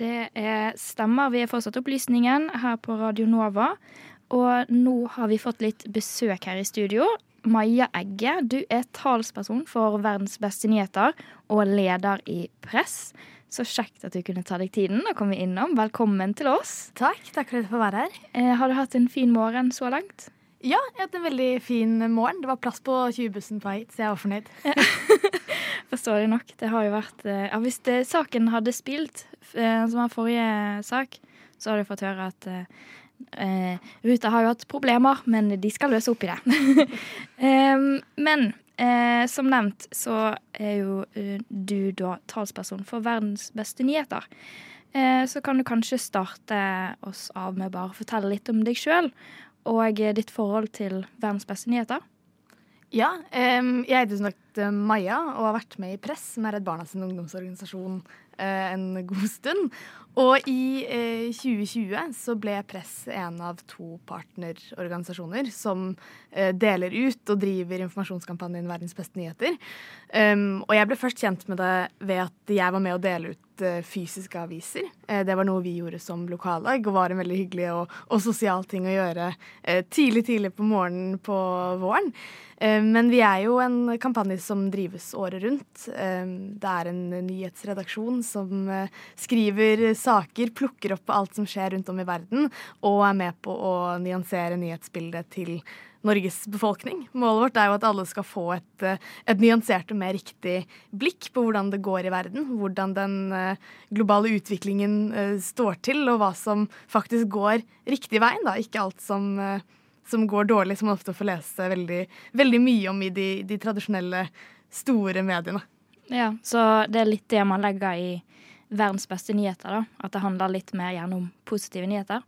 Det er stemmer. Vi er fortsatt Opplysningen her på Radio Nova. Og nå har vi fått litt besøk her i studio. Maja Egge, du er talsperson for Verdens beste nyheter og leder i Press. Så kjekt at du kunne ta deg tiden og komme innom. Velkommen til oss. Takk. Takk for at jeg får være her. Eh, har du hatt en fin morgen så langt? Ja, jeg har hatt en veldig fin morgen. Det var plass på 20-bussen på vei hit, så jeg var fornøyd. Forstår jeg nok. Det har jo vært eh, ja, Hvis det, saken hadde spilt, eh, som var forrige sak, så hadde du fått høre at eh, eh, Ruta har jo hatt problemer, men de skal løse opp i det. um, men eh, som nevnt så er jo du da talsperson for verdens beste nyheter. Så kan du kanskje starte oss av med bare å fortelle litt om deg sjøl og ditt forhold til verdens beste nyheter. Ja, um, jeg heter som sagt eh, Maja og har vært med i Press, som er Redd Barna sin ungdomsorganisasjon, uh, en god stund. Og i uh, 2020 så ble Press en av to partnerorganisasjoner som uh, deler ut og driver informasjonskampanjen Verdens beste nyheter. Um, og jeg ble først kjent med det ved at jeg var med å dele ut eh, fysiske aviser. Eh, det var noe vi gjorde som lokallag, og var en veldig hyggelig og, og sosial ting å gjøre eh, tidlig, tidlig på morgenen på våren. Men vi er jo en kampanje som drives året rundt. Det er en nyhetsredaksjon som skriver saker, plukker opp alt som skjer rundt om i verden, og er med på å nyansere nyhetsbildet til Norges befolkning. Målet vårt er jo at alle skal få et, eh, et nyansert og mer riktig blikk på hvordan det går i verden. Hvordan den eh, globale utviklingen eh, står til, og hva som faktisk går riktig veien. da, Ikke alt som som går dårlig, som man ofte får lese veldig, veldig mye om i de, de tradisjonelle store mediene. Ja, Så det er litt det man legger i verdens beste nyheter, da. At det handler litt mer gjerne om positive nyheter.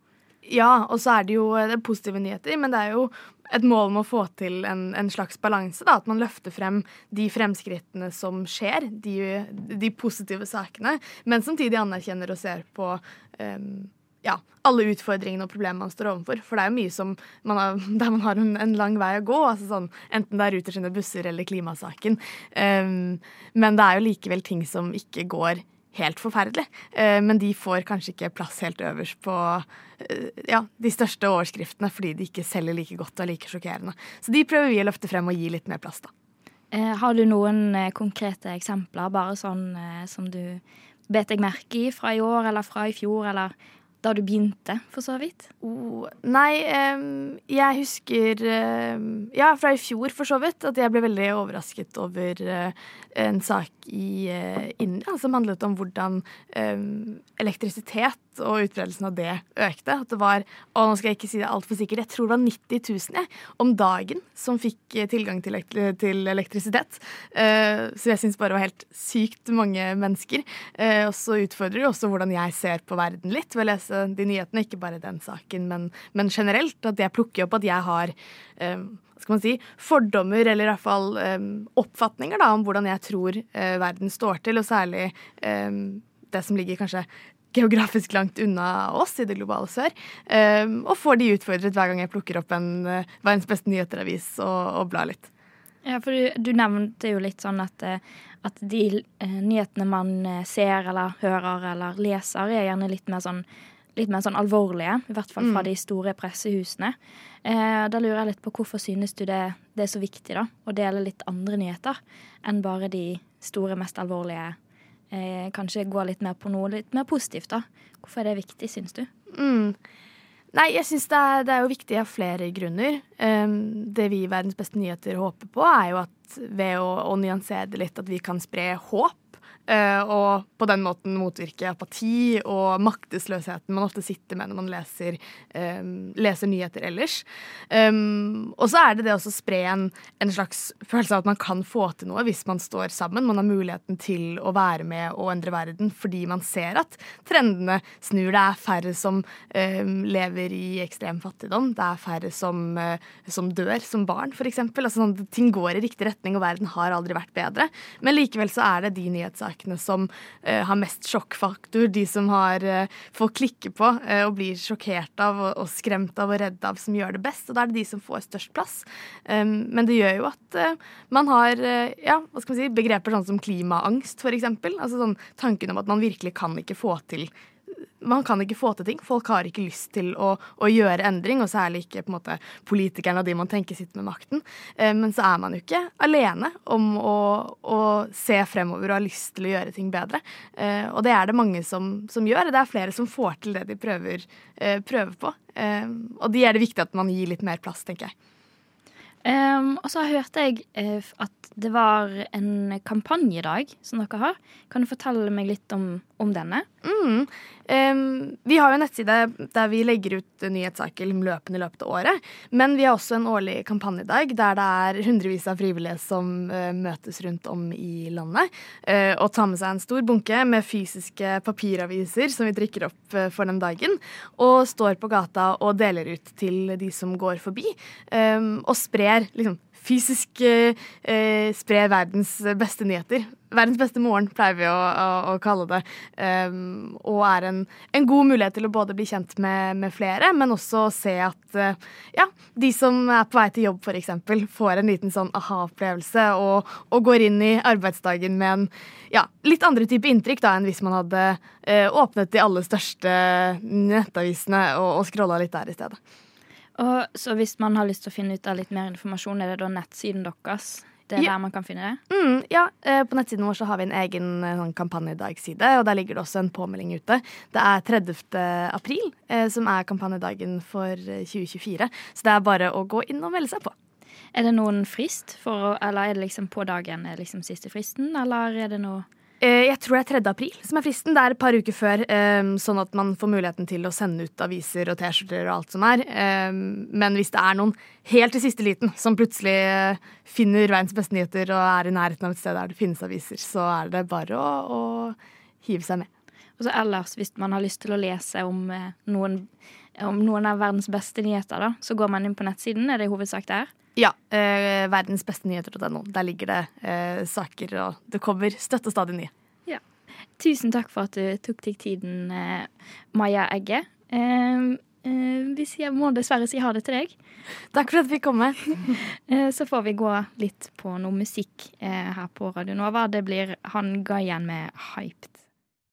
Ja, og så er det jo det er positive nyheter, men det er jo et mål med å få til en, en slags balanse. At man løfter frem de fremskrittene som skjer, de, de positive sakene, men samtidig anerkjenner og ser på um, ja, alle utfordringene og problemene man står overfor. For det er jo mye som man har, der man har en, en lang vei å gå, altså sånn, enten det er Ruter sine busser eller klimasaken. Um, men det er jo likevel ting som ikke går helt forferdelig. Eh, men de får kanskje ikke plass helt øverst på eh, ja, de største overskriftene fordi de ikke selger like godt og er like sjokkerende. Så de prøver vi å løfte frem og gi litt mer plass, da. Eh, har du noen konkrete eksempler, bare sånn som du bet deg merke i fra i år eller fra i fjor, eller da du begynte, for så vidt? Oh, nei, jeg husker Ja, fra i fjor for så vidt. At jeg ble veldig overrasket over en sak i eh, India som handlet om hvordan em, elektrisitet og utbredelsen av det økte. At det var og nå skal jeg ikke si det altfor sikkert, jeg tror det var 90 000 jeg, om dagen som fikk eh, tilgang til, til elektrisitet. Eh, så jeg syns bare det var helt sykt mange mennesker. Eh, og så utfordrer det også hvordan jeg ser på verden litt ved å lese de nyhetene, ikke bare den saken, men, men generelt. At jeg plukker opp at jeg har eh, skal man si, fordommer, eller i hvert fall eh, oppfatninger da, om hvordan jeg tror uh, verden står til, og særlig um, det som ligger kanskje geografisk langt unna oss i det globale sør. um, og får de utfordret hver gang jeg plukker opp en uh, verdens beste nyheteravis og, og blar litt. Ja, for du, du nevnte jo litt sånn at, eh, at de uh, nyhetene man ser eller hører eller leser, er gjerne litt mer sånn litt mer sånn alvorlige, i hvert fall fra Mm. de store pressehusene. Eh, da lurer jeg litt på hvorfor synes du det, det er så viktig da, å dele litt andre nyheter enn bare de store, mest alvorlige? Eh, kanskje gå litt mer på noe litt mer positivt, da. Hvorfor er det viktig, synes du? Mm. Nei, jeg syns det, det er jo viktig av flere grunner. Um, det vi i Verdens beste nyheter håper på, er jo at ved å, å nyansere det litt, at vi kan spre håp. Eh, og på den måten motvirke apati og maktesløsheten man ofte sitter med når man leser, um, leser nyheter ellers. Og så er det det å spre en, en slags følelse av at man kan få til noe hvis man står sammen. Man har muligheten til å være med og endre verden fordi man ser at trendene snur. Det er færre som eh, lever i ekstrem fattigdom. Det er færre som, eh, som dør som barn, f.eks. Altså, sånn, ting går i riktig retning, og verden har aldri vært bedre. Men likevel så er det de nyhetssakene som eh, har mest sjokkfaktor, de som har eh, klikke klikker på eh, og blir sjokkert av og, skremt av og redd av, som gjør det best. Og da er det de som får størst plass. Um, men det gjør jo at man har ja, hva skal man si, begreper sånn som klimaangst, f.eks. Altså sånn tanken om at man virkelig kan ikke få til man kan ikke få til ting. Folk har ikke lyst til å, å gjøre endring, og særlig ikke på en måte politikerne og de man tenker sitter med makten. Eh, men så er man jo ikke alene om å, å se fremover og ha lyst til å gjøre ting bedre. Eh, og det er det mange som, som, gjør. Det er flere som får til det de prøver, eh, prøver på. Og de er det viktig at man gir litt mer plass, tenker jeg. Um, og så hørte jeg uh, at det var en kampanjedag som dere har. Kan du fortelle meg litt om, om denne? Mm. Um, vi har jo en nettside der vi legger ut nyhetssaker løpende i løpet av året. Men vi har også en årlig kampanjedag der det er hundrevis av frivillige som uh, møtes rundt om i landet. Uh, og tar med seg en stor bunke med fysiske papiraviser som vi drikker opp for den dagen. Og står på gata og deler ut til de som går forbi. Um, og sprer liksom fysisk eh, sprer verdens beste nyheter. Verdens beste morgen, pleier vi å, å, å kalle det. Um, og er en, en, god mulighet til å både bli kjent med, med flere, men også se at uh, ja, de som er på vei til jobb f.eks., får en liten sånn aha-opplevelse og, og, går inn i arbeidsdagen med en ja, litt andre type inntrykk da, enn hvis man hadde uh, åpnet de aller største nettavisene og, og scrolla litt der i stedet. Og så hvis man har lyst til å finne ut av litt mer informasjon, er det da nettsiden deres? Det er ja. der man kan finne det? Mm, ja, eh, på nettsiden vår så har vi en egen eh, sånn kampanjedagsside, og der ligger det også en påmelding ute. Det er 30. april eh, som er kampanjedagen for 2024, så det er bare å gå inn og melde seg på. Er det noen frist, for, eller er det liksom på dagen liksom siste fristen, eller er det noe jeg tror det er 3. april som er fristen. Det er et par uker før, eh, sånn at man får muligheten til å sende ut aviser og T-skjorter og alt som er. Eh, men hvis det er noen helt i siste liten som plutselig finner verdens beste nyheter og er i nærheten av et sted der det finnes aviser, så er det bare å, å hive seg med. Og så ellers, hvis man har lyst til å lese om noen, om noen av verdens beste nyheter, da, så går man inn på nettsiden. Er det i hovedsak der? Ja. Eh, verdens beste nyheter.no. Der ligger det eh, saker, og det kommer støtt og stadig nye. Ja. Tusen takk for at du tok deg tiden, eh, Maja Egge. Eh, eh, jeg må dessverre si ha det til deg. Takk for at vi kom. Med. Eh, så får vi gå litt på noe musikk her på Radio Nova. Det blir Han Gaien med 'Hyped'.